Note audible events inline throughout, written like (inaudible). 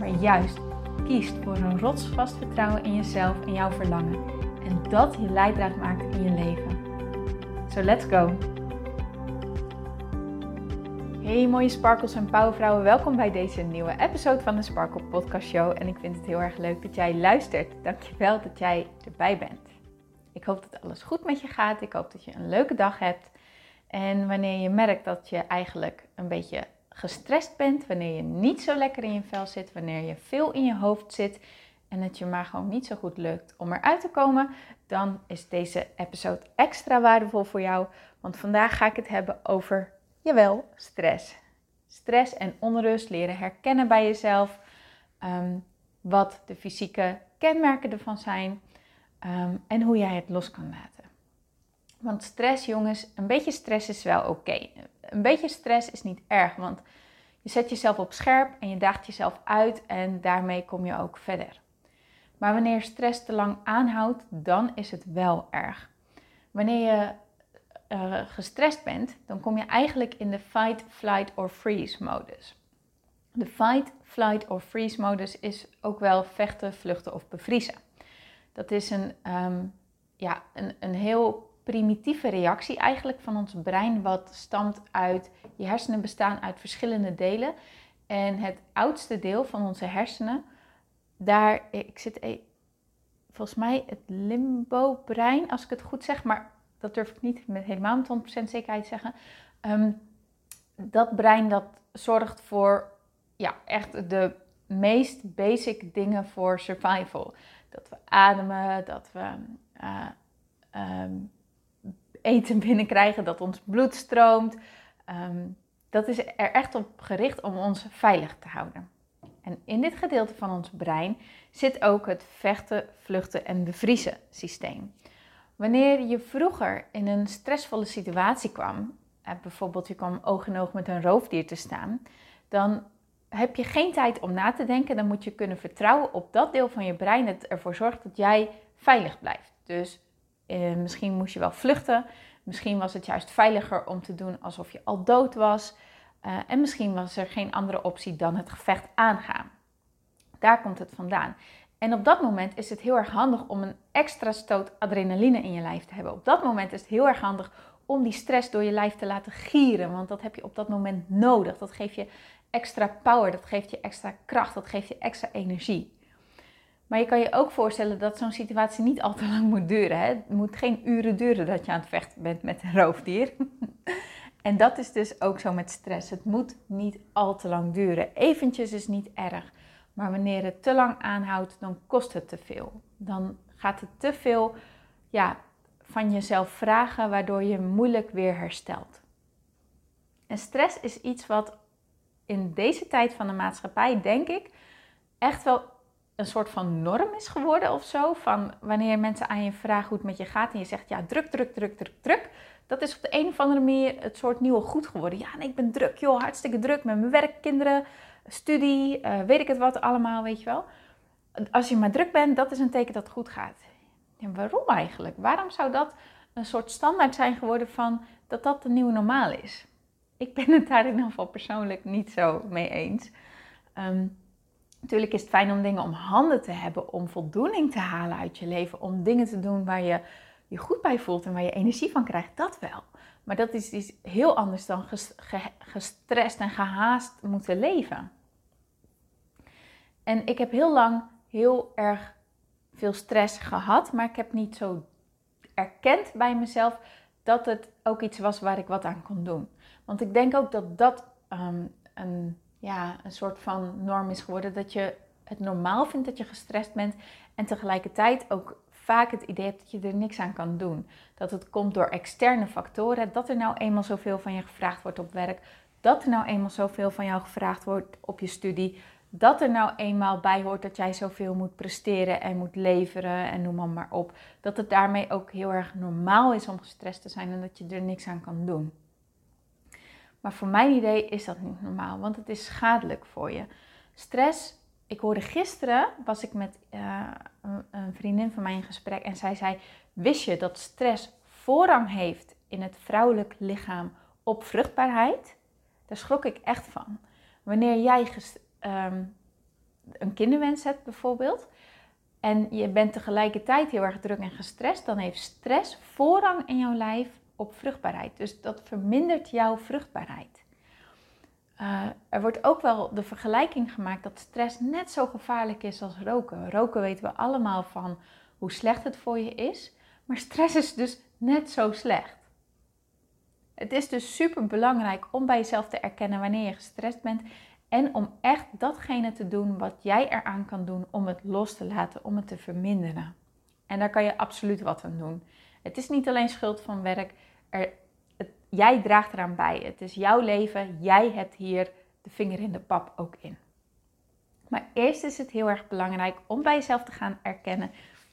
maar juist kiest voor een rotsvast vertrouwen in jezelf en jouw verlangen. En dat je leidraad maakt in je leven. So let's go! Hey mooie sparkles en powervrouwen, welkom bij deze nieuwe episode van de Sparkle Podcast Show. En ik vind het heel erg leuk dat jij luistert. Dankjewel dat jij erbij bent. Ik hoop dat alles goed met je gaat. Ik hoop dat je een leuke dag hebt. En wanneer je merkt dat je eigenlijk een beetje gestrest bent, wanneer je niet zo lekker in je vel zit, wanneer je veel in je hoofd zit en het je maar gewoon niet zo goed lukt om eruit te komen, dan is deze episode extra waardevol voor jou. Want vandaag ga ik het hebben over, jawel, stress. Stress en onrust leren herkennen bij jezelf. Ehm, wat de fysieke kenmerken ervan zijn ehm, en hoe jij het los kan laten. Want stress, jongens, een beetje stress is wel oké een beetje stress is niet erg, want je zet jezelf op scherp en je daagt jezelf uit en daarmee kom je ook verder. Maar wanneer stress te lang aanhoudt, dan is het wel erg. Wanneer je uh, gestrest bent, dan kom je eigenlijk in de fight, flight or freeze modus. De fight, flight or freeze modus is ook wel vechten, vluchten of bevriezen. Dat is een, um, ja, een, een heel primitieve reactie eigenlijk van ons brein, wat stamt uit, je hersenen bestaan uit verschillende delen. En het oudste deel van onze hersenen, daar, ik zit e, volgens mij het limbo-brein, als ik het goed zeg, maar dat durf ik niet met helemaal met 100% zekerheid zeggen. Ehm, dat brein dat zorgt voor ja, echt de meest basic dingen voor survival. Dat we ademen, dat we uh, um, eten binnenkrijgen, dat ons bloed stroomt. Ehm, dat is er echt op gericht om ons veilig te houden. En in dit gedeelte van ons brein zit ook het vechten, vluchten en bevriezen systeem. Wanneer je vroeger in een stressvolle situatie kwam, eh, bijvoorbeeld je kwam oog in oog met een roofdier te staan, dan heb je geen tijd om na te denken. Dan moet je kunnen vertrouwen op dat deel van je brein dat ervoor zorgt dat jij veilig blijft. Dus eh, misschien moest je wel vluchten. Misschien was het juist veiliger om te doen alsof je al dood was. Uh, en misschien was er geen andere optie dan het gevecht aangaan. Daar komt het vandaan. En op dat moment is het heel erg handig om een extra stoot adrenaline in je lijf te hebben. Op dat moment is het heel erg handig om die stress door je lijf te laten gieren. Want dat heb je op dat moment nodig. Dat geeft je extra power, dat geeft je extra kracht, dat geeft je extra energie. Maar je kan je ook voorstellen dat zo'n situatie niet al te lang moet duren. Hè? Het moet geen uren duren dat je aan het vechten bent met een roofdier. (laughs) en dat is dus ook zo met stress. Het moet niet al te lang duren. Eventjes is niet erg. Maar wanneer het te lang aanhoudt, dan kost het te veel. Dan gaat het te veel ja, van jezelf vragen, waardoor je moeilijk weer herstelt. En stress is iets wat in deze tijd van de maatschappij, denk ik, echt wel een soort van norm is geworden of zo. Van wanneer mensen aan je vragen hoe het met je gaat en je zegt ja, druk, druk, druk, druk, druk. Dat is op de een of andere manier het soort nieuwe goed geworden. Ja, nee, ik ben druk, joh, hartstikke druk met mijn werk, kinderen, studie, uh, weet ik het wat allemaal, weet je wel. Als je maar druk bent, dat is een teken dat het goed gaat. En waarom eigenlijk? Waarom zou dat een soort standaard zijn geworden van dat dat de nieuwe normaal is? Ik ben het daar in ieder geval persoonlijk niet zo mee eens. Um, Natuurlijk is het fijn om dingen om handen te hebben, om voldoening te halen uit je leven, om dingen te doen waar je je goed bij voelt en waar je energie van krijgt, dat wel. Maar dat is iets heel anders dan gestrest en gehaast moeten leven. En ik heb heel lang heel erg veel stress gehad, maar ik heb niet zo erkend bij mezelf dat het ook iets was waar ik wat aan kon doen. Want ik denk ook dat dat ehm, een ja, een soort van norm is geworden. Dat je het normaal vindt dat je gestrest bent. En tegelijkertijd ook vaak het idee hebt dat je er niks aan kan doen. Dat het komt door externe factoren. Dat er nou eenmaal zoveel van je gevraagd wordt op werk. Dat er nou eenmaal zoveel van jou gevraagd wordt op je studie. dat er nou eenmaal bij hoort dat jij zoveel moet presteren en moet leveren en noem maar, maar op. Dat het daarmee ook heel erg normaal is om gestrest te zijn en dat je er niks aan kan doen. Maar voor mijn idee is dat niet normaal, want het is schadelijk voor je. Stress, ik hoorde gisteren, was ik met uh, een vriendin van mij in gesprek en zij zei, wist je dat stress voorrang heeft in het vrouwelijk lichaam op vruchtbaarheid? Daar schrok ik echt van. Wanneer jij Ehm, een kinderwens hebt bijvoorbeeld, en je bent tegelijkertijd heel erg druk en gestrest, dan heeft stress voorrang in jouw lijf op vruchtbaarheid. Dus dat vermindert jouw vruchtbaarheid. Uh, er wordt ook wel de vergelijking gemaakt dat stress net zo gevaarlijk is als roken. Roken weten we allemaal van hoe slecht het voor je is, maar stress is dus net zo slecht. Het is dus super belangrijk om bij jezelf te erkennen wanneer je gestrest bent en om echt datgene te doen wat jij eraan kan doen om het los te laten, om het te verminderen. En daar kan je absoluut wat aan doen. Het is niet alleen schuld van werk. Jij draagt eraan bij. Het is jouw leven. Jij hebt hier de vinger in de pap ook in. Maar eerst is het heel erg belangrijk om bij jezelf te gaan erkennen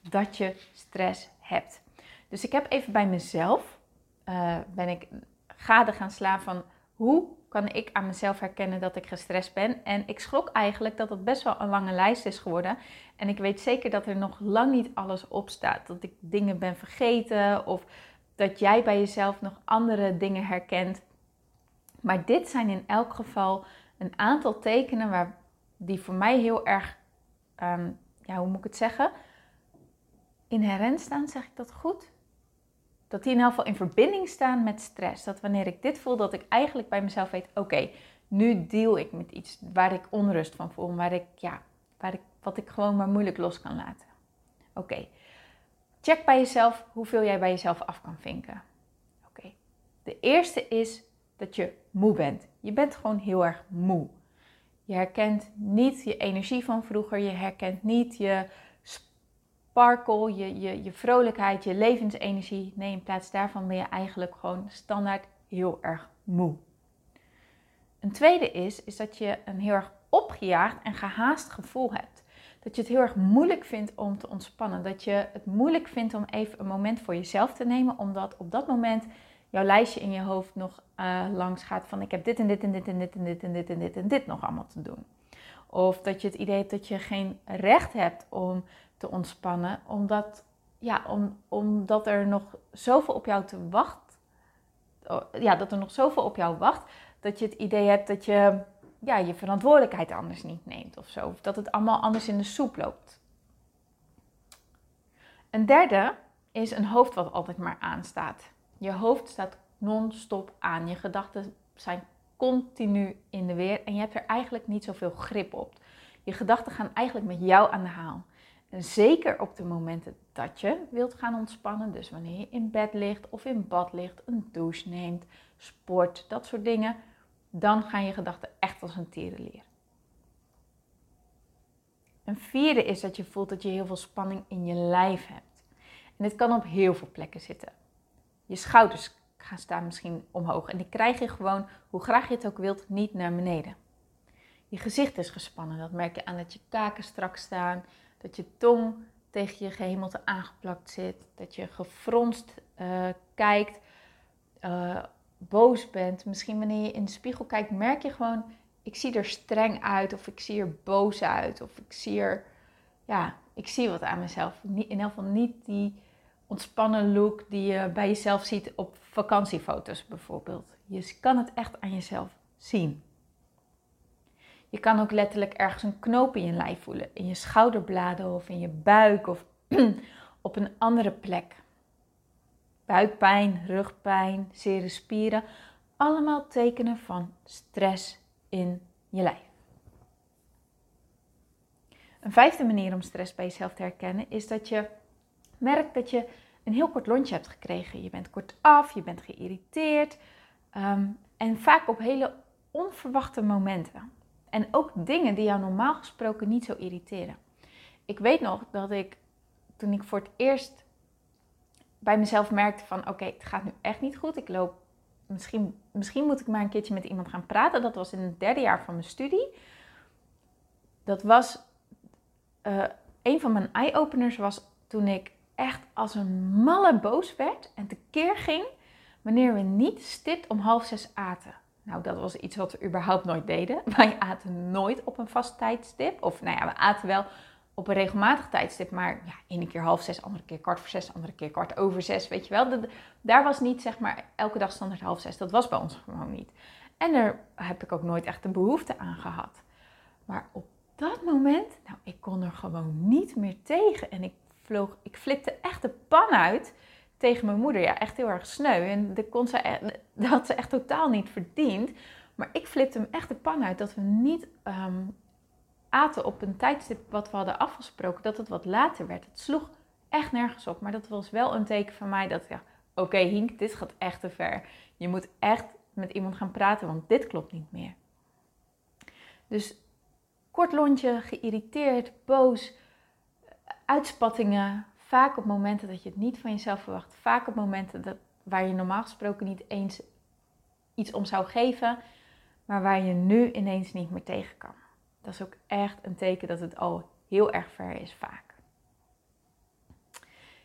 dat je stress hebt. Dus ik heb even bij mezelf, uh, ben ik gade gaan slaan van hoe kan ik aan mezelf herkennen dat ik gestrest ben. En ik schrok eigenlijk dat het best wel een lange lijst is geworden. En ik weet zeker dat er nog lang niet alles op staat. Dat ik dingen ben vergeten of dat jij bij jezelf nog andere dingen herkent. Maar dit zijn in elk geval een aantal tekenen waar, die voor mij heel erg, ehm, ja, hoe moet ik het zeggen? Inherent staan, zeg ik dat goed? dat die in ieder geval in verbinding staan met stress. Dat wanneer ik dit voel, dat ik eigenlijk bij mezelf weet: oké, nu deal ik met iets waar ik onrust van voel, waar ik, ja, waar ik, wat ik gewoon maar moeilijk los kan laten. Oké, check bij jezelf hoeveel jij bij jezelf af kan vinken. Oké, de eerste is dat je moe bent. Je bent gewoon heel erg moe. Je herkent niet je energie van vroeger, je herkent niet je sparkle, je, je, je vrolijkheid, je levensenergie. Nee, in plaats daarvan ben je eigenlijk gewoon standaard heel erg moe. Een tweede is, is dat je een heel erg opgejaagd en gehaast gevoel hebt. Dat je het heel erg moeilijk vindt om te ontspannen. Dat je het moeilijk vindt om even een moment voor jezelf te nemen, omdat op dat moment jouw lijstje in je hoofd nog uh, langs gaat van ik heb dit en dit en dit en dit en dit en dit en dit en dit nog allemaal te doen. Of dat je het idee hebt dat je geen recht hebt om te ontspannen, omdat, ja, om, omdat er nog zoveel op jou te wacht, oh, ja, dat er nog zoveel op jou wacht, dat je het idee hebt dat je ja, je verantwoordelijkheid anders niet neemt of zo. Of dat het allemaal anders in de soep loopt. Een derde is een hoofd wat altijd maar aanstaat. Je hoofd staat non-stop aan. Je gedachten zijn continu in de weer en je hebt er eigenlijk niet zoveel grip op. Je gedachten gaan eigenlijk met jou aan de haal. En zeker op de momenten dat je wilt gaan ontspannen, dus wanneer je in bed ligt of in bad ligt, een douche neemt, sport, dat soort dingen, dan gaan je gedachten echt als een tierenleer. Een vierde is dat je voelt dat je heel veel spanning in je lijf hebt. En dit kan op heel veel plekken zitten. Je schouders gaan staan misschien omhoog en die krijg je gewoon, hoe graag je het ook wilt, niet naar beneden. Je gezicht is gespannen, dat merk je aan dat je kaken strak staan, dat je tong tegen je gehemelte aangeplakt zit. Dat je gefronst uh, kijkt, uh, boos bent. Misschien wanneer je in de spiegel kijkt, merk je gewoon: ik zie er streng uit, of ik zie er boos uit, of ik zie er, ja, ik zie wat aan mezelf. In ieder geval niet die ontspannen look die je bij jezelf ziet op vakantiefoto's bijvoorbeeld. Je kan het echt aan jezelf zien. Je kan ook letterlijk ergens een knoop in je lijf voelen. In je schouderbladen of in je buik of (clears throat) op een andere plek. Buikpijn, rugpijn, zere spieren. Allemaal tekenen van stress in je lijf. Een vijfde manier om stress bij jezelf te herkennen is dat je merkt dat je een heel kort lontje hebt gekregen. Je bent kortaf, je bent geïrriteerd ehm, en vaak op hele onverwachte momenten. En ook dingen die jou normaal gesproken niet zo irriteren. Ik weet nog dat ik toen ik voor het eerst bij mezelf merkte van oké, het gaat nu echt niet goed. Ik loop, misschien, misschien moet ik maar een keertje met iemand gaan praten. Dat was in het derde jaar van mijn studie. dat was uh, een van mijn eye-openers was toen ik echt als een malle boos werd en tekeer ging wanneer we niet stipt om half zes aten. Nou, dat was iets wat we überhaupt nooit deden. (laughs) Wij aten nooit op een vast tijdstip. Of nou ja, we aten wel op een regelmatig tijdstip, maar ja, ene keer half zes, andere keer kwart voor zes, andere keer kwart over zes, weet je wel. daar was niet zeg maar elke dag standaard half zes. Dat was bij ons gewoon niet. En daar heb ik ook nooit echt een behoefte aan gehad. Maar op dat moment, nou, ik kon er gewoon niet meer tegen. En ik vloog, ik flipte echt de pan uit tegen mijn moeder. Ja, echt heel erg sneu. En dat, kon ze, e-, had ze echt totaal niet verdiend. Maar ik flipte hem echt de pan uit dat we niet ehm, aten op een tijdstip wat we hadden afgesproken. Dat het wat later werd. Het sloeg echt nergens op. Maar dat was wel een teken van mij dat, ja, oké okay, Hink, dit gaat echt te ver. Je moet echt met iemand gaan praten, want dit klopt niet meer. Dus kort lontje, geïrriteerd, boos, uitspattingen. Vaak op momenten dat je het niet van jezelf verwacht. Vaak op momenten dat, waar je normaal gesproken niet eens iets om zou geven, maar waar je nu ineens niet meer tegen kan. Dat is ook echt een teken dat het al heel erg ver is vaak.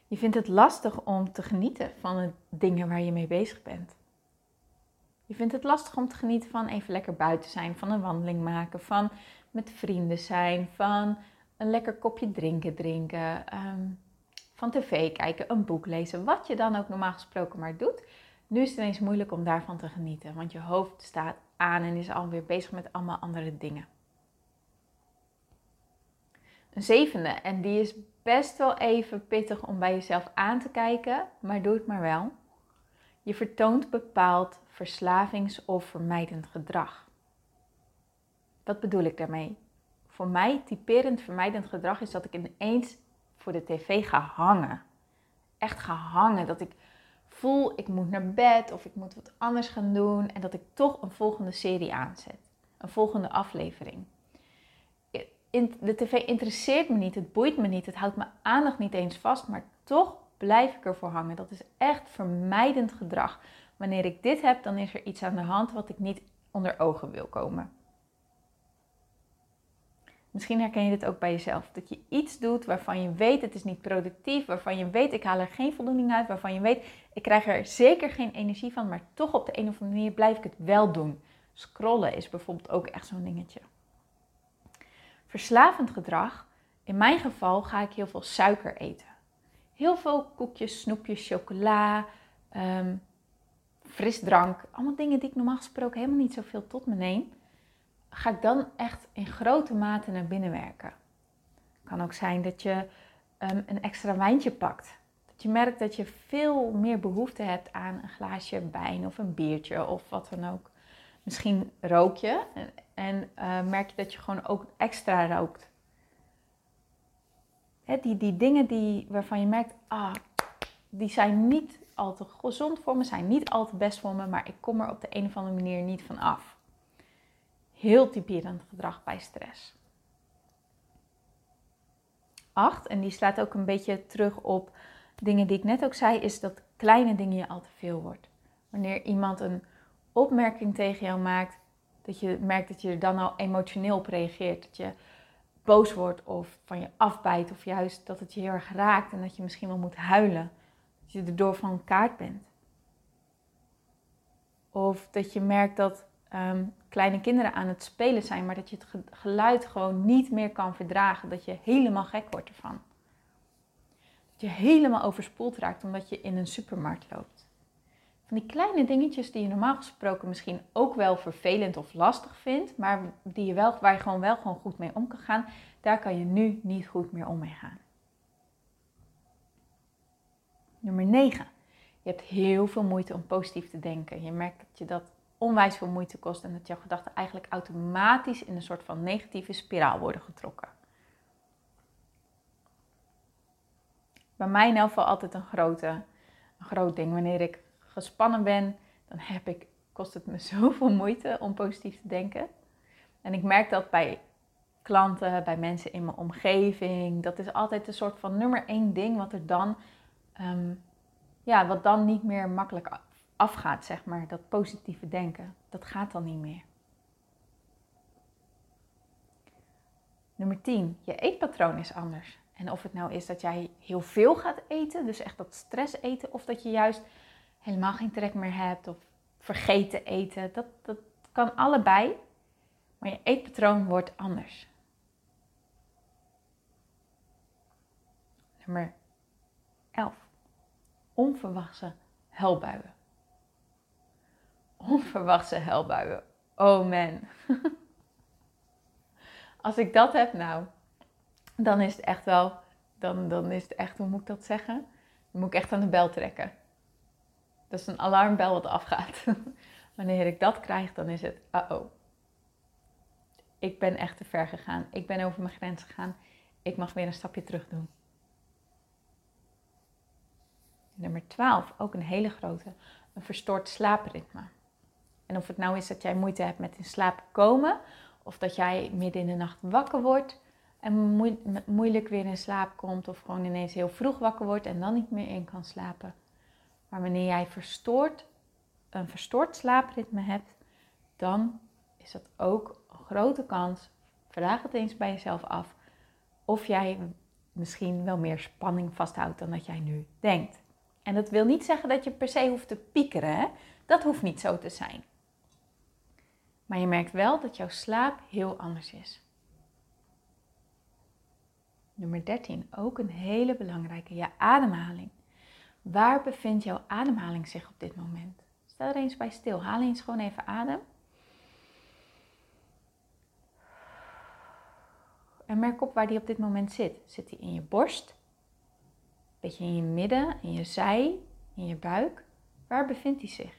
Je vindt het lastig om te genieten van de dingen waar je mee bezig bent. Je vindt het lastig om te genieten van even lekker buiten zijn, van een wandeling maken, van met vrienden zijn, van een lekker kopje drinken drinken, ehm, van tv kijken, een boek lezen, wat je dan ook normaal gesproken maar doet. Nu is het ineens moeilijk om daarvan te genieten, want je hoofd staat aan en is alweer bezig met allemaal andere dingen. Een zevende, en die is best wel even pittig om bij jezelf aan te kijken, maar doe het maar wel. Je vertoont bepaald verslavings- of vermijdend gedrag. Wat bedoel ik daarmee? Voor mij typerend vermijdend gedrag is dat ik ineens voor de tv ga hangen. Echt ga hangen. Dat ik voel, ik moet naar bed of ik moet wat anders gaan doen. En dat ik toch een volgende serie aanzet. Een volgende aflevering. De tv interesseert me niet, het boeit me niet, het houdt mijn aandacht niet eens vast, maar toch blijf ik ervoor hangen. Dat is echt vermijdend gedrag. Wanneer ik dit heb, dan is er iets aan de hand wat ik niet onder ogen wil komen. Misschien herken je dit ook bij jezelf. Dat je iets doet waarvan je weet het is niet productief, waarvan je weet ik haal er geen voldoening uit, waarvan je weet ik krijg er zeker geen energie van, maar toch op de een of andere manier blijf ik het wel doen. Scrollen is bijvoorbeeld ook echt zo'n dingetje. Verslavend gedrag, in mijn geval ga ik heel veel suiker eten. Heel veel koekjes, snoepjes, chocola, um, frisdrank. Allemaal dingen die ik normaal gesproken helemaal niet zoveel tot me neem. Ga ik dan echt in grote mate naar binnen werken. Kan ook zijn dat je um, een extra wijntje pakt. Dat je merkt dat je veel meer behoefte hebt aan een glaasje wijn of een biertje of wat dan ook. Misschien rook je en, uh, merk je dat je gewoon ook extra rookt die, die dingen die, waarvan je merkt, ah, die zijn niet al te gezond voor me, zijn niet al te best voor me, maar ik kom er op de een of andere manier niet van af. Heel typerend gedrag bij stress. 8, en die slaat ook een beetje terug op dingen die ik net ook zei, is dat kleine dingen je al te veel wordt. Wanneer iemand een opmerking tegen jou maakt, dat je merkt dat je er dan al emotioneel op reageert. Dat je boos wordt of van je afbijt of juist dat het je heel erg raakt en dat je misschien wel moet huilen. Dat je erdoor van kaart bent. Of dat je merkt dat ehm, kleine kinderen aan het spelen zijn, maar dat je het geluid gewoon niet meer kan verdragen. Dat je helemaal gek wordt ervan. Dat je helemaal overspoeld raakt omdat je in een supermarkt loopt die kleine dingetjes die je normaal gesproken misschien ook wel vervelend of lastig vindt, maar die je wel, waar je gewoon wel gewoon goed mee om kan gaan, daar kan je nu niet goed meer om mee gaan. Nummer 9. Je hebt heel veel moeite om positief te denken. Je merkt dat je dat onwijs veel moeite kost en dat jouw gedachten eigenlijk automatisch in een soort van negatieve spiraal worden getrokken. Bij mij in elk geval altijd een, grote, een groot ding wanneer ik gespannen ben, dan heb ik, kost het me (laughs) zoveel moeite om positief te denken. En ik merk dat bij klanten, bij mensen in mijn omgeving. Dat is altijd een soort van nummer één ding wat er dan, ehm, ja, wat dan niet meer makkelijk afgaat, zeg maar. Dat positieve denken, dat gaat dan niet meer. Nummer 10. Je eetpatroon is anders. En of het nou is dat jij heel veel gaat eten, dus echt dat stress eten, of dat je juist helemaal geen trek meer hebt of vergeten eten, dat, dat kan allebei. Maar je eetpatroon wordt anders. Nummer 11. Onverwachte helbuien. Onverwachte helbuien. Oh man. (laughs) Als ik dat heb, nou, dan is het echt wel, dan, dan is het echt, hoe moet ik dat zeggen? Dan moet ik echt aan de bel trekken. Dat is een alarmbel wat afgaat. (laughs) Wanneer ik dat krijg, dan is het, uh-oh. Ik ben echt te ver gegaan. Ik ben over mijn grens gegaan. Ik mag weer een stapje terug doen. Nummer 12, ook een hele grote, een verstoord slaapritme. En of het nou is dat jij moeite hebt met in slaap komen, of dat jij midden in de nacht wakker wordt en moeilijk weer in slaap komt, of gewoon ineens heel vroeg wakker wordt en dan niet meer in kan slapen. Maar wanneer jij verstoord, een verstoord slaapritme hebt, dan is dat ook een grote kans. Vraag het eens bij jezelf af of jij misschien wel meer spanning vasthoudt dan dat jij nu denkt. En dat wil niet zeggen dat je per se hoeft te piekeren. Hè? Dat hoeft niet zo te zijn. Maar je merkt wel dat jouw slaap heel anders is. Nummer 13, ook een hele belangrijke, je ademhaling. Waar bevindt jouw ademhaling zich op dit moment? Stel er eens bij stil. Haal eens gewoon even adem. En merk op waar die op dit moment zit. Zit die in je borst? beetje in je midden, in je zij, in je buik. Waar bevindt die zich?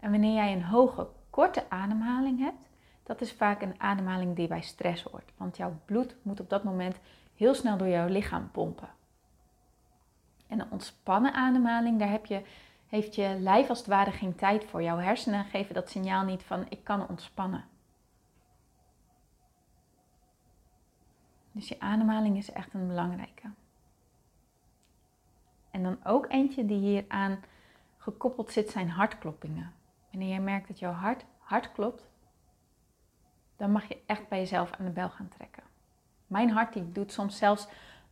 En wanneer jij een hoge, korte ademhaling hebt, dat is vaak een ademhaling die bij stress hoort. Want jouw bloed moet op dat moment heel snel door jouw lichaam pompen. En een ontspannen ademhaling, daar heb je, heeft je lijf als het ware geen tijd voor. Jouw hersenen geven dat signaal niet van ik kan ontspannen. Dus je ademhaling is echt een belangrijke. En dan ook eentje die hier aan gekoppeld zit, zijn hartkloppingen. Wanneer je merkt dat jouw hart hard klopt, dan mag je echt bij jezelf aan de bel gaan trekken. Mijn hart die doet soms zelfs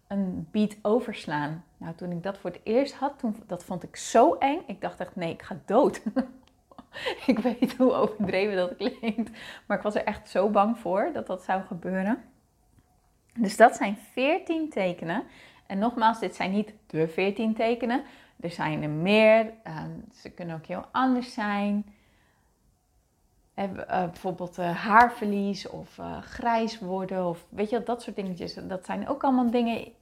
een beat overslaan. Nou, toen ik dat voor het eerst had, toen, dat vond ik zo eng. Ik dacht echt, nee, ik ga dood. (laughs) ik weet hoe overdreven dat klinkt. Maar ik was er echt zo bang voor dat dat zou gebeuren. Dus dat zijn 14 tekenen en nogmaals, dit zijn niet de 14 tekenen. Er zijn er meer. Ehm, ze kunnen ook heel anders zijn. Uh, bijvoorbeeld uh, haarverlies of uh, grijs worden of weet je dat soort dingetjes. Dat zijn ook allemaal dingen.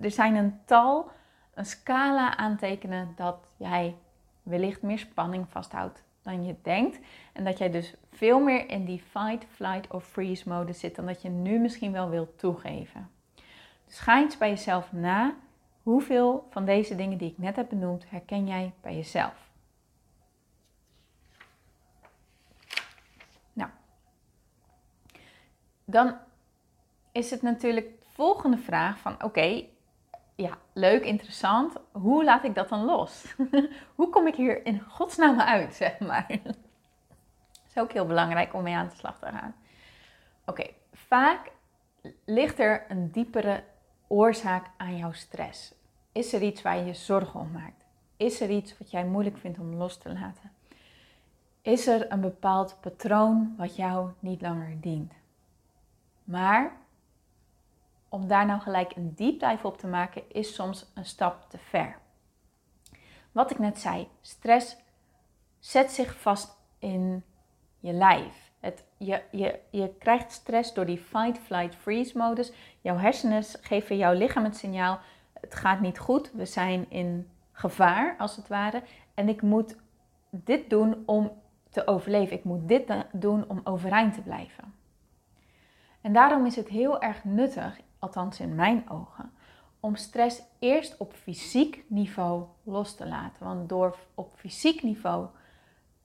Er zijn een tal, een scala aan tekenen dat jij wellicht meer spanning vasthoudt dan je denkt. En dat jij dus veel meer in die fight, flight of freeze mode zit dan dat je nu misschien wel wilt toegeven. Dus ga eens bij jezelf na. Hoeveel van deze dingen die ik net heb benoemd herken jij bij jezelf? Nou, dan is het natuurlijk de volgende vraag van oké, ja, leuk, interessant. Hoe laat ik dat dan los? (laughs) Hoe kom ik hier in godsnaam uit, zeg maar? Dat (laughs) is ook heel belangrijk om mee aan de slag te gaan. Oké, vaak ligt er een diepere oorzaak aan jouw stress? Is er iets waar je je zorgen om maakt? Is er iets wat jij moeilijk vindt om los te laten? Is er een bepaald patroon wat jou niet langer dient? Maar om daar nou gelijk een deep dive op te maken, is soms een stap te ver. Wat ik net zei, stress zet zich vast in je lijf. Het, je, je, je krijgt stress door die fight, flight, freeze modus. Jouw hersenen geven jouw lichaam het signaal: het gaat niet goed, we zijn in gevaar als het ware. En ik moet dit doen om te overleven. Ik moet dit doen om overeind te blijven. En daarom is het heel erg nuttig, althans in mijn ogen, om stress eerst op fysiek niveau los te laten. Want door op fysiek niveau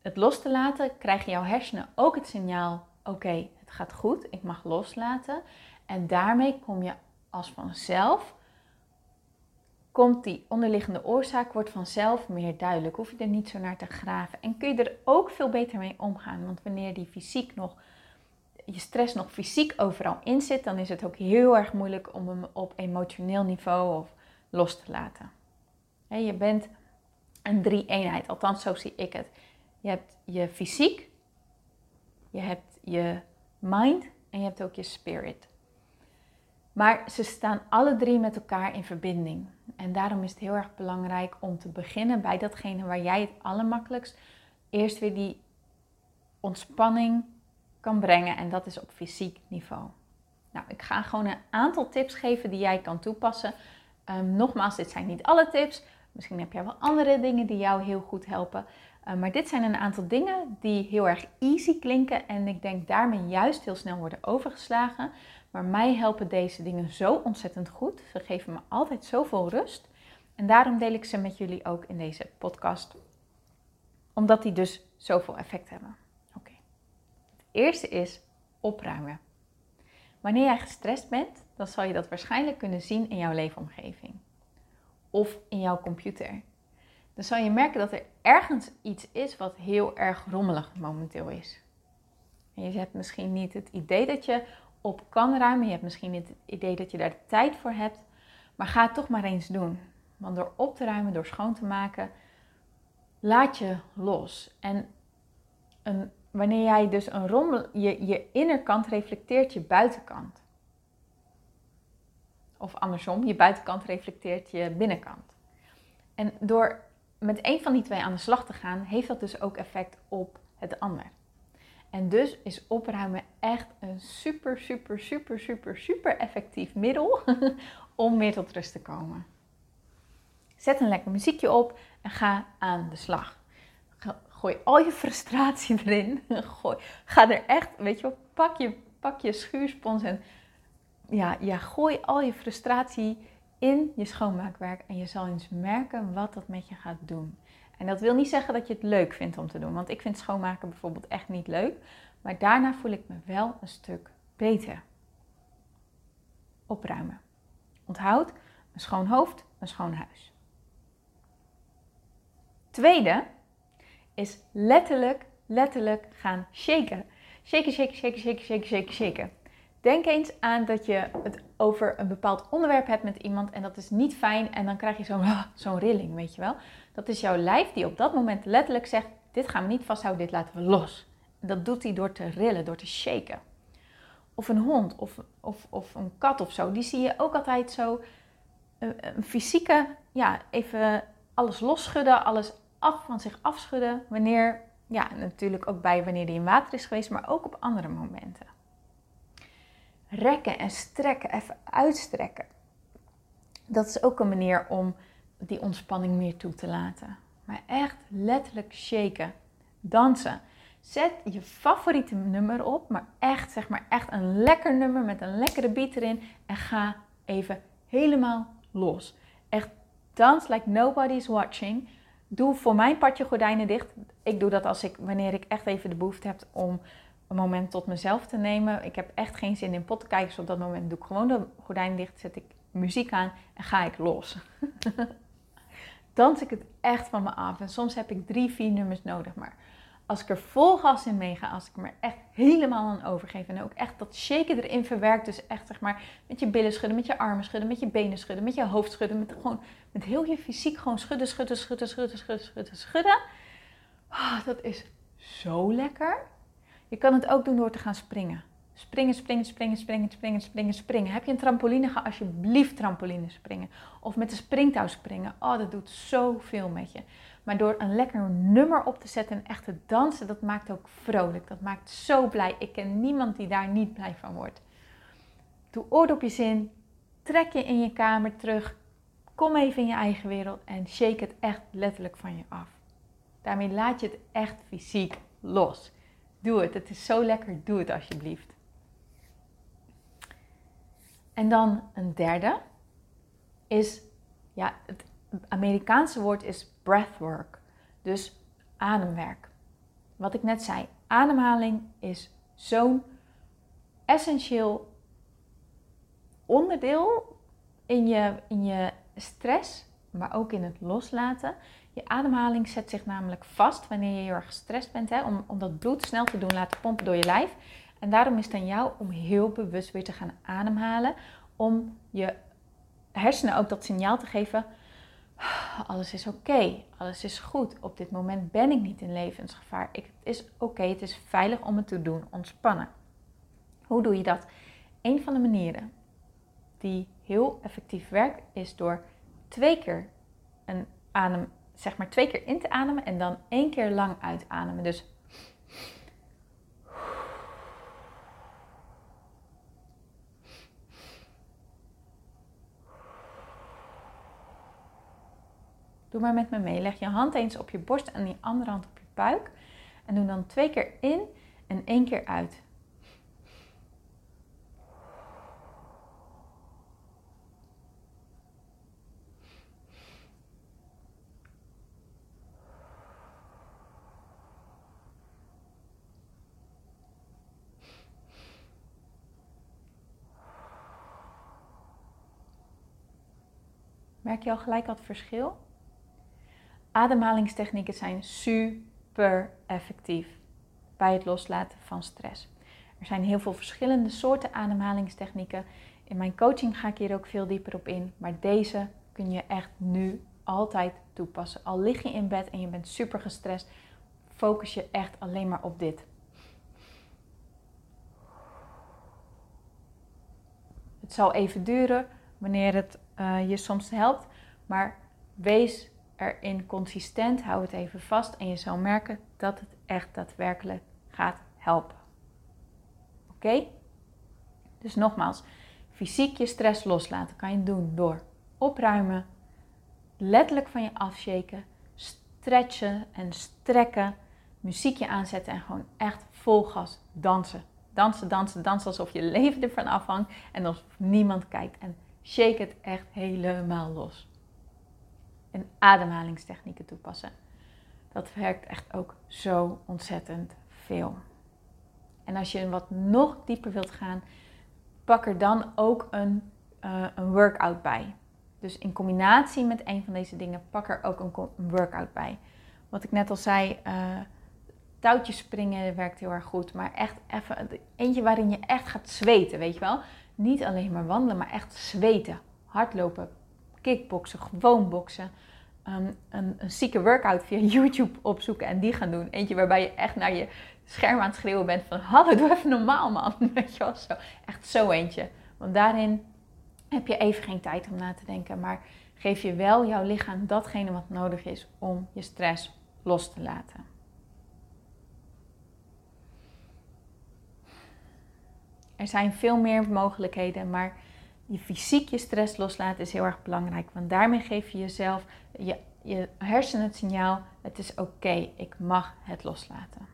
het los te laten, krijgen jouw hersenen ook het signaal: oké, het gaat goed, ik mag loslaten. En daarmee kom je als vanzelf, komt die onderliggende oorzaak, wordt vanzelf meer duidelijk. Hoef je er niet zo naar te graven. En kun je er ook veel beter mee omgaan. Want wanneer die fysiek nog je stress nog fysiek overal in zit, dan is het ook heel erg moeilijk om hem op emotioneel niveau of los te laten. je bent een drie-eenheid, althans zo zie ik het. Je hebt je fysiek, je hebt je mind en je hebt ook je spirit. Maar ze staan alle drie met elkaar in verbinding. En daarom is het heel erg belangrijk om te beginnen bij datgene waar jij het allermakkelijkst eerst weer die ontspanning kan brengen. En dat is op fysiek niveau. Nou, ik ga gewoon een aantal tips geven die jij kan toepassen. Um, nogmaals, dit zijn niet alle tips. Misschien heb jij wel andere dingen die jou heel goed helpen. Uh, maar dit zijn een aantal dingen die heel erg easy klinken. En ik denk daarmee juist heel snel worden overgeslagen. Maar mij helpen deze dingen zo ontzettend goed. Ze geven me altijd zoveel rust. En daarom deel ik ze met jullie ook in deze podcast. Omdat die dus zoveel effect hebben. Eerste is opruimen. Wanneer jij gestrest bent, dan zal je dat waarschijnlijk kunnen zien in jouw leefomgeving. Of in jouw computer. Dan zal je merken dat er ergens iets is wat heel erg rommelig momenteel is. En je hebt misschien niet het idee dat je op kan ruimen. Je hebt misschien niet het idee dat je daar de tijd voor hebt. Maar ga het toch maar eens doen. Want door op te ruimen, door schoon te maken, laat je los. En een, wanneer jij dus een rommel, je, je innerkant reflecteert je buitenkant. Of andersom, je buitenkant reflecteert je binnenkant. En door met een van die twee aan de slag te gaan, heeft dat dus ook effect op het ander. En dus is opruimen echt een super, super, super, super, super effectief middel (laughs) om meer tot rust te komen. Zet een lekker muziekje op en ga aan de slag. Gooi al je frustratie (laughs) erin. Gooi, ga er echt, weet je wel, pak je, pak je schuurspons en ja, ja, gooi al je frustratie in je schoonmaakwerk. En je zal eens merken wat dat met je gaat doen. En dat wil niet zeggen dat je het leuk vindt om te doen. Want ik vind schoonmaken bijvoorbeeld echt niet leuk. Maar daarna voel ik me wel een stuk beter. Opruimen. Onthoud, een schoon hoofd, een schoon huis. Tweede is letterlijk, letterlijk gaan shaken. Shaken, shaken, shaken, shaken, shaken, shaken, shaken. Denk eens aan dat je het over een bepaald onderwerp hebt met iemand en dat is niet fijn en dan krijg je zo'n zo'n rilling, weet je wel. Dat is jouw lijf die op dat moment letterlijk zegt, dit gaan we niet vasthouden, dit laten we los. Dat doet hij door te rillen, door te shaken. Of een hond of, of, of een kat of zo, die zie je ook altijd zo een, een fysieke, ja, even alles losschudden, alles af van zich afschudden. Wanneer, ja, natuurlijk ook bij wanneer die in water is geweest, maar ook op andere momenten rekken en strekken, even uitstrekken. Dat is ook een manier om die ontspanning meer toe te laten. Maar echt letterlijk shaken, dansen. Zet je favoriete nummer op, maar echt, zeg maar, echt een lekker nummer met een lekkere beat erin. En ga even helemaal los. Echt dans like nobody's watching. Doe voor mijn partje gordijnen dicht. Ik doe dat als ik, wanneer ik echt even de behoefte heb om een moment tot mezelf te nemen. Ik heb echt geen zin in pottenkijkers op dat moment. Doe ik gewoon de gordijn dicht, zet ik muziek aan en ga ik los. (laughs) Dans ik het echt van me af. En soms heb ik drie, vier nummers nodig. Maar als ik er vol gas in meega, als ik me echt helemaal aan overgeef en ook echt dat shaken erin verwerkt, dus echt zeg maar met je billen schudden, met je armen schudden, met je benen schudden, met je hoofd schudden, met gewoon met heel je fysiek gewoon schudden, schudden, schudden, schudden, schudden, schudden, schudden. Oh, dat is zo lekker. Je kan het ook doen door te gaan springen. Springen, springen, springen, springen, springen, springen, springen. Heb je een trampoline, ga alsjeblieft trampoline springen. Of met een springtouw springen. Oh, dat doet zoveel met je. Maar door een lekker nummer op te zetten en echt te dansen, dat maakt ook vrolijk. Dat maakt zo blij. Ik ken niemand die daar niet blij van wordt. Doe oordopjes in. Trek je in je kamer terug. Kom even in je eigen wereld en shake het echt letterlijk van je af. Daarmee laat je het echt fysiek los. Doe het. Het is zo lekker. Doe het alsjeblieft. En dan een derde is, ja, het Amerikaanse woord is breathwork. Dus ademwerk. Wat ik net zei, ademhaling is zo'n essentieel onderdeel in je, in je stress, maar ook in het loslaten. Je ademhaling zet zich namelijk vast wanneer je heel erg gestrest bent, hè, om, om dat bloed snel te doen laten pompen door je lijf. En daarom is het aan jou om heel bewust weer te gaan ademhalen. Om je hersenen ook dat signaal te geven. Alles is oké, alles is goed. Op dit moment ben ik niet in levensgevaar. Ik, het is oké, het is veilig om het te doen. Ontspannen. Hoe doe je dat? Een van de manieren die heel effectief werkt, is door twee keer een adem, zeg maar twee keer in te ademen en dan één keer lang uitademen. Dus Doe maar met me mee. Leg je hand eens op je borst en die andere hand op je buik. En doe dan twee keer in en één keer uit. Merk je al gelijk wat verschil? Ademhalingstechnieken zijn super effectief bij het loslaten van stress. Er zijn heel veel verschillende soorten ademhalingstechnieken. In mijn coaching ga ik hier ook veel dieper op in, maar deze kun je echt nu altijd toepassen. Al lig je in bed en je bent super gestrest, focus je echt alleen maar op dit. Het zal even duren wanneer het uh, je soms helpt, maar wees erin consistent, hou het even vast en je zal merken dat het echt daadwerkelijk gaat helpen. Oké? Dus nogmaals, fysiek je stress loslaten kan je doen door opruimen, letterlijk van je afshaken, stretchen en strekken, muziekje aanzetten en gewoon echt vol gas dansen. Dansen, dansen, dansen alsof je (laughs) leven ervan afhangt en alsof niemand kijkt. En shake het echt helemaal los en ademhalingstechnieken toepassen. Dat werkt echt ook zo ontzettend veel. En als je wat nog dieper wilt gaan, pak er dan ook een, uh, een workout bij. Dus in combinatie met een van deze dingen, pak er ook een, workout bij. Wat ik net al zei, uh, touwtjes springen werkt heel erg goed. Maar echt even eentje waarin je echt gaat zweten, weet je wel. Niet alleen maar wandelen, maar echt zweten. Hardlopen, kickboksen, gewoon boksen. Um, een, een zieke workout via (laughs) YouTube opzoeken en die gaan doen. Eentje waarbij je echt naar je scherm aan het schreeuwen bent van... Hallo, doe even normaal man. (laughs) Weet je wel, zo. Echt zo eentje. Want daarin heb je even geen tijd om na te denken. Maar geef je wel jouw lichaam datgene wat nodig is om je stress los te laten. Er zijn veel meer mogelijkheden, maar je fysiek je stress loslaten is heel erg belangrijk. Want daarmee geef je jezelf, je, je hersenen het signaal: het is oké, ik mag het loslaten.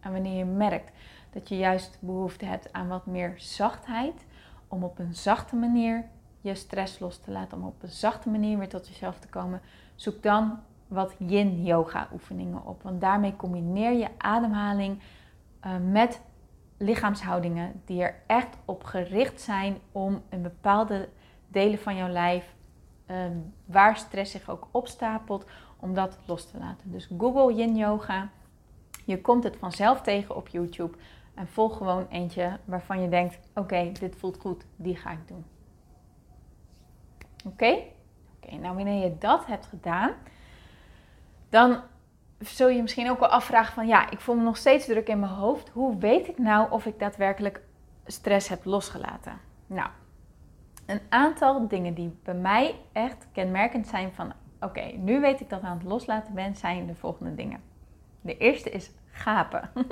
En wanneer je merkt dat je juist behoefte hebt aan wat meer zachtheid, om op een zachte manier je stress los te laten, om op een zachte manier weer tot jezelf te komen, zoek dan wat yin yoga oefeningen op. Want daarmee combineer je ademhaling uh, met lichaamshoudingen die er echt op gericht zijn om een bepaalde delen van jouw lijf, ehm, waar stress zich ook opstapelt, om dat los te laten. Dus Google Yin Yoga. Je komt het vanzelf tegen op YouTube. En volg gewoon eentje waarvan je denkt: oké, dit voelt goed, die ga ik doen. Oké? Oké, nou wanneer je dat hebt gedaan, dan zul je misschien ook wel afvragen van ja, ik voel me nog steeds druk in mijn hoofd. Hoe weet ik nou of ik daadwerkelijk stress heb losgelaten? Nou, een aantal dingen die bij mij echt kenmerkend zijn van oké, nu weet ik dat ik aan het loslaten ben, zijn de volgende dingen. De eerste is gapen. (laughs)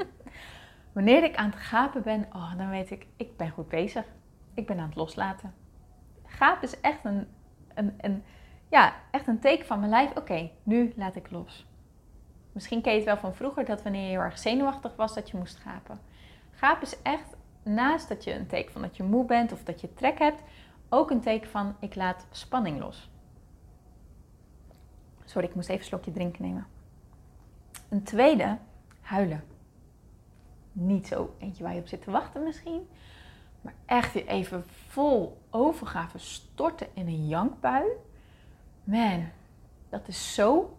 Wanneer ik aan het gapen ben, oh, dan weet ik, ik ben goed bezig. Ik ben aan het loslaten. Gapen is echt een, een, een, ja, echt een teken van mijn lijf. Oké, nu laat ik los. Misschien ken je het wel van vroeger dat wanneer je heel erg zenuwachtig was, dat je moest gapen. Gapen is echt, naast dat je een teken van dat je moe bent of dat je trek hebt, ook een teken van ik laat spanning los. Sorry, ik moest even een slokje drinken nemen. Een tweede, huilen. Niet zo eentje waar je op zit te wachten misschien. Maar echt even vol overgave storten in een jankbui. Man, dat is zo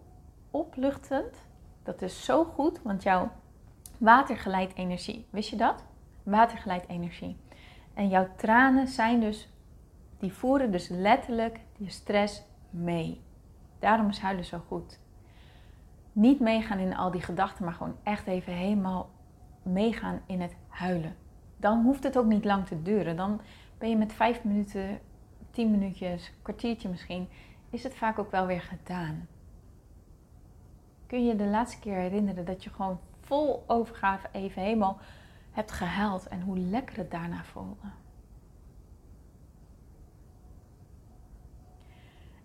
opluchtend. Dat is zo goed, want jouw water geleidt energie. Wist je dat? Water geleidt energie. En jouw tranen zijn dus, die voeren dus letterlijk je stress mee. Daarom is huilen zo goed. Niet meegaan in al die gedachten, maar gewoon echt even helemaal meegaan in het huilen. Dan hoeft het ook niet lang te duren. Dan ben je met vijf minuten, tien minuutjes, kwartiertje misschien, is het vaak ook wel weer gedaan. Kun je de laatste keer herinneren dat je gewoon vol overgave even helemaal hebt gehuild en hoe lekker het daarna voelde?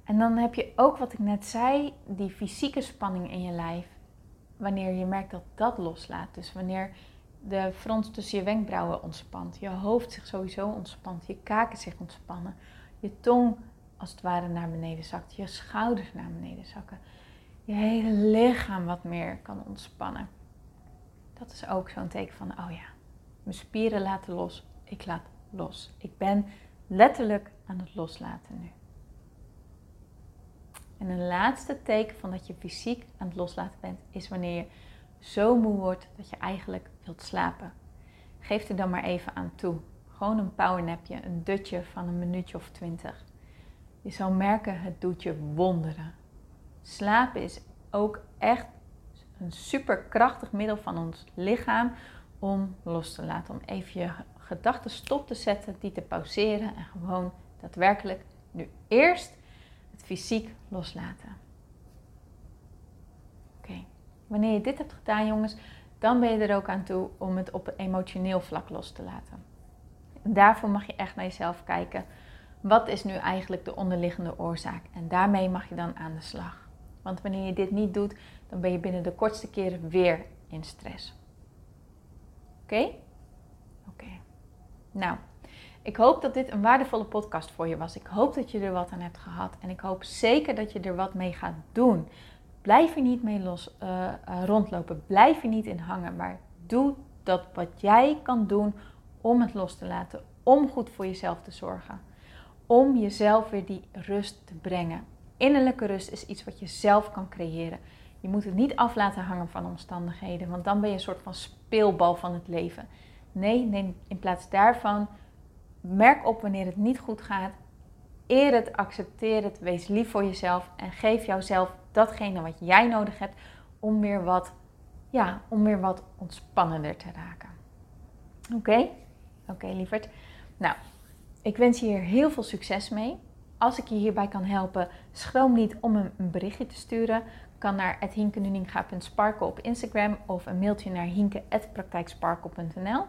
En dan heb je ook wat ik net zei, die fysieke spanning in je lijf. Wanneer je merkt dat dat loslaat. Dus wanneer de frons tussen je wenkbrauwen ontspant, je hoofd zich sowieso ontspant, je kaken zich ontspannen, je tong als het ware naar beneden zakt, je schouders naar beneden zakken, je hele lichaam wat meer kan ontspannen. Dat is ook zo'n teken van, oh ja, mijn spieren laten los, ik laat los. Ik ben letterlijk aan het loslaten nu. En een laatste teken van dat je fysiek aan het loslaten bent, is wanneer je zo moe wordt dat je eigenlijk wilt slapen. Geef er dan maar even aan toe. Gewoon een powernapje, een dutje van een minuutje of twintig. Je zal merken, het doet je wonderen. Slapen is ook echt een superkrachtig middel van ons lichaam om los te laten. Om even je gedachten stop te zetten, die te pauzeren en gewoon daadwerkelijk nu eerst het fysiek loslaten. Oké, wanneer je dit hebt gedaan, jongens, dan ben je er ook aan toe om het op emotioneel vlak los te laten. daarvoor mag je echt naar jezelf kijken. Wat is nu eigenlijk de onderliggende oorzaak? En daarmee mag je dan aan de slag. Want wanneer je dit niet doet, dan ben je binnen de kortste keren weer in stress. Oké? Oké. Nou, ik hoop dat dit een waardevolle podcast voor je was. Ik hoop dat je er wat aan hebt gehad. En ik hoop zeker dat je er wat mee gaat doen. Blijf er niet mee los, uh, rondlopen. Blijf er niet in hangen. Maar doe dat wat jij kan doen om het los te laten. Om goed voor jezelf te zorgen. Om jezelf weer die rust te brengen. Innerlijke rust is iets wat je zelf kan creëren. Je moet het niet af laten hangen van omstandigheden, want dan ben je een soort van speelbal van het leven. Nee, neem in plaats daarvan merk op wanneer het niet goed gaat. Eer het, accepteer het, wees lief voor jezelf en geef jouzelf datgene wat jij nodig hebt om weer wat, ja, om weer wat ontspannender te raken. Oké? Oké, lieverd. Nou, ik wens je hier heel veel succes mee. Als ik je hierbij kan helpen, schroom niet om een berichtje te sturen. Kan naar hinkenuninga.sparkle op Instagram of een mailtje naar hinke.praktijksparkle.nl.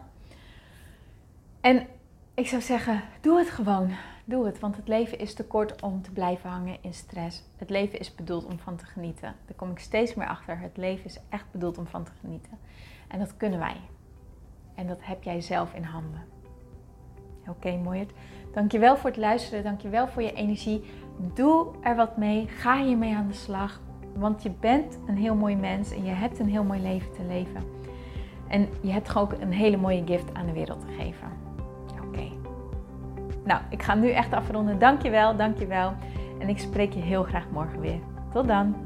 En ik zou zeggen, doe het gewoon. Doe het, want het leven is te kort om te blijven hangen in stress. Het leven is bedoeld om van te genieten. Daar kom ik steeds meer achter. Het leven is echt bedoeld om van te genieten. En dat kunnen wij. En dat heb jij zelf in handen. Oké, okay, mooi. Dankjewel voor het luisteren. Dankjewel voor je energie. Doe er wat mee. Ga hiermee aan de slag. Want je bent een heel mooi mens en je hebt een heel mooi leven te leven. En je hebt ook een hele mooie gift aan de wereld te geven. Nou, ik ga nu echt afronden. Dankjewel, dankjewel. En ik spreek je heel graag morgen weer. Tot dan.